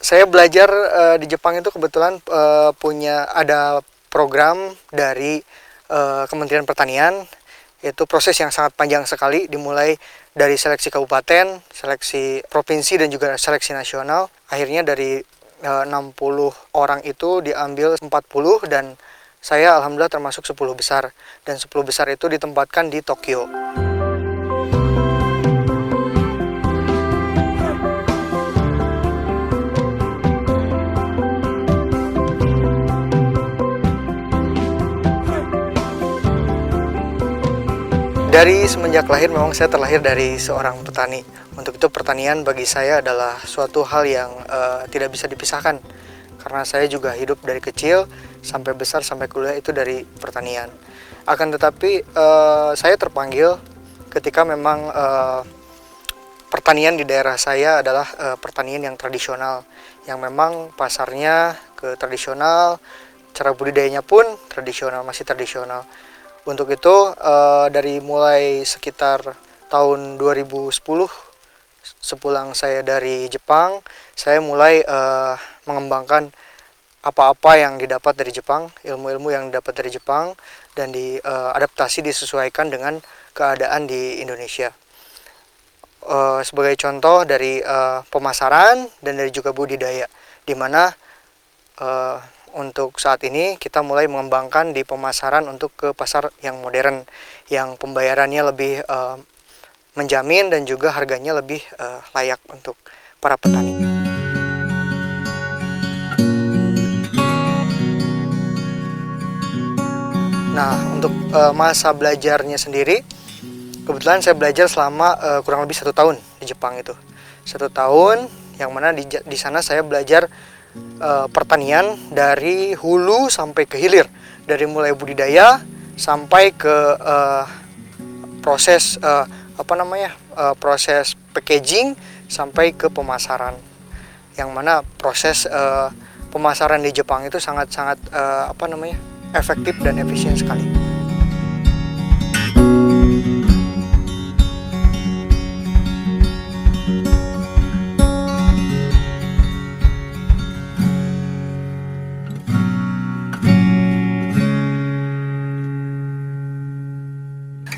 saya belajar uh, di Jepang itu kebetulan uh, punya ada program dari uh, Kementerian Pertanian itu proses yang sangat panjang sekali dimulai dari seleksi kabupaten, seleksi provinsi dan juga seleksi nasional. Akhirnya dari uh, 60 orang itu diambil 40 dan saya alhamdulillah termasuk 10 besar dan 10 besar itu ditempatkan di Tokyo. Dari semenjak lahir memang saya terlahir dari seorang petani. Untuk itu pertanian bagi saya adalah suatu hal yang uh, tidak bisa dipisahkan. Karena saya juga hidup dari kecil sampai besar sampai kuliah itu dari pertanian. Akan tetapi uh, saya terpanggil ketika memang uh, pertanian di daerah saya adalah uh, pertanian yang tradisional, yang memang pasarnya ke tradisional, cara budidayanya pun tradisional, masih tradisional untuk itu uh, dari mulai sekitar tahun 2010 sepulang saya dari Jepang, saya mulai uh, mengembangkan apa-apa yang didapat dari Jepang, ilmu-ilmu yang didapat dari Jepang dan diadaptasi uh, disesuaikan dengan keadaan di Indonesia. Uh, sebagai contoh dari uh, pemasaran dan dari juga budidaya, di mana uh, untuk saat ini kita mulai mengembangkan di pemasaran untuk ke pasar yang modern yang pembayarannya lebih uh, menjamin dan juga harganya lebih uh, layak untuk para petani. Nah, untuk uh, masa belajarnya sendiri, kebetulan saya belajar selama uh, kurang lebih satu tahun di Jepang itu. Satu tahun, yang mana di, di sana saya belajar uh, pertanian dari hulu sampai ke hilir, dari mulai budidaya sampai ke uh, proses uh, apa namanya uh, proses packaging sampai ke pemasaran, yang mana proses uh, pemasaran di Jepang itu sangat-sangat uh, apa namanya efektif dan efisien sekali.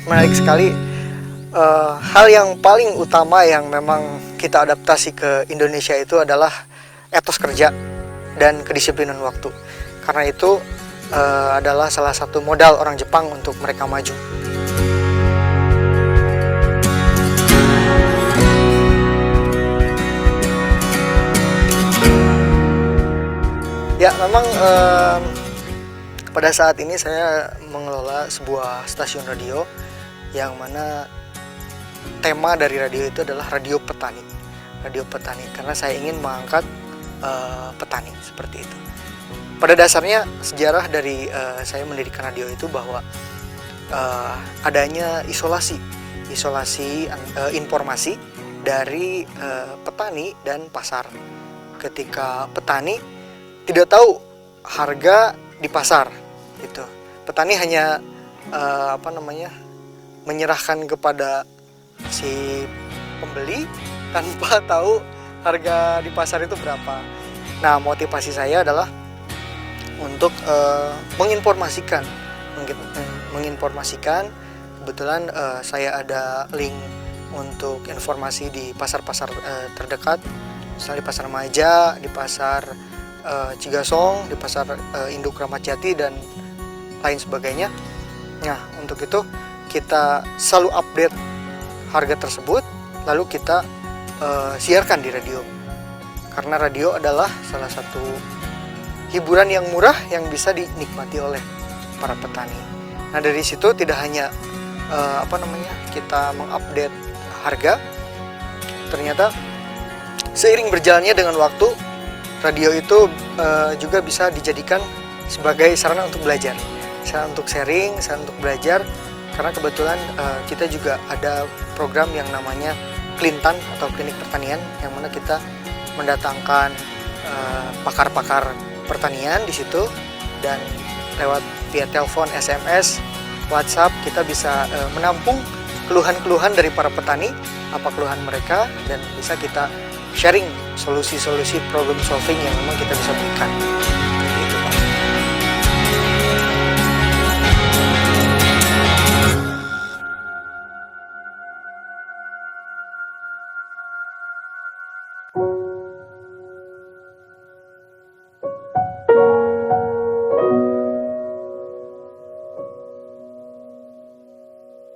Menarik sekali. Uh, hal yang paling utama yang memang kita adaptasi ke Indonesia itu adalah etos kerja dan kedisiplinan waktu. Karena itu uh, adalah salah satu modal orang Jepang untuk mereka maju. Ya memang uh, pada saat ini saya mengelola sebuah stasiun radio yang mana tema dari radio itu adalah radio petani. Radio petani karena saya ingin mengangkat uh, petani seperti itu. Pada dasarnya sejarah dari uh, saya mendirikan radio itu bahwa uh, adanya isolasi. Isolasi uh, informasi dari uh, petani dan pasar. Ketika petani tidak tahu harga di pasar gitu. Petani hanya uh, apa namanya menyerahkan kepada si pembeli tanpa tahu harga di pasar itu berapa. Nah, motivasi saya adalah untuk uh, menginformasikan, menginformasikan. Kebetulan uh, saya ada link untuk informasi di pasar-pasar uh, terdekat, misalnya di pasar Maja, di pasar uh, Cigasong, di pasar uh, Induk Ramat Jati dan lain sebagainya. Nah, untuk itu kita selalu update harga tersebut lalu kita uh, siarkan di radio karena radio adalah salah satu hiburan yang murah yang bisa dinikmati oleh para petani. Nah dari situ tidak hanya uh, apa namanya kita mengupdate harga, ternyata seiring berjalannya dengan waktu radio itu uh, juga bisa dijadikan sebagai sarana untuk belajar, sarana untuk sharing, sarana untuk belajar karena kebetulan uh, kita juga ada program yang namanya Klintan atau Klinik Pertanian yang mana kita mendatangkan eh, pakar-pakar uh, pertanian di situ dan lewat via telepon, SMS, WhatsApp kita bisa uh, menampung keluhan-keluhan dari para petani, apa keluhan mereka dan bisa kita sharing solusi-solusi problem solving yang memang kita bisa berikan.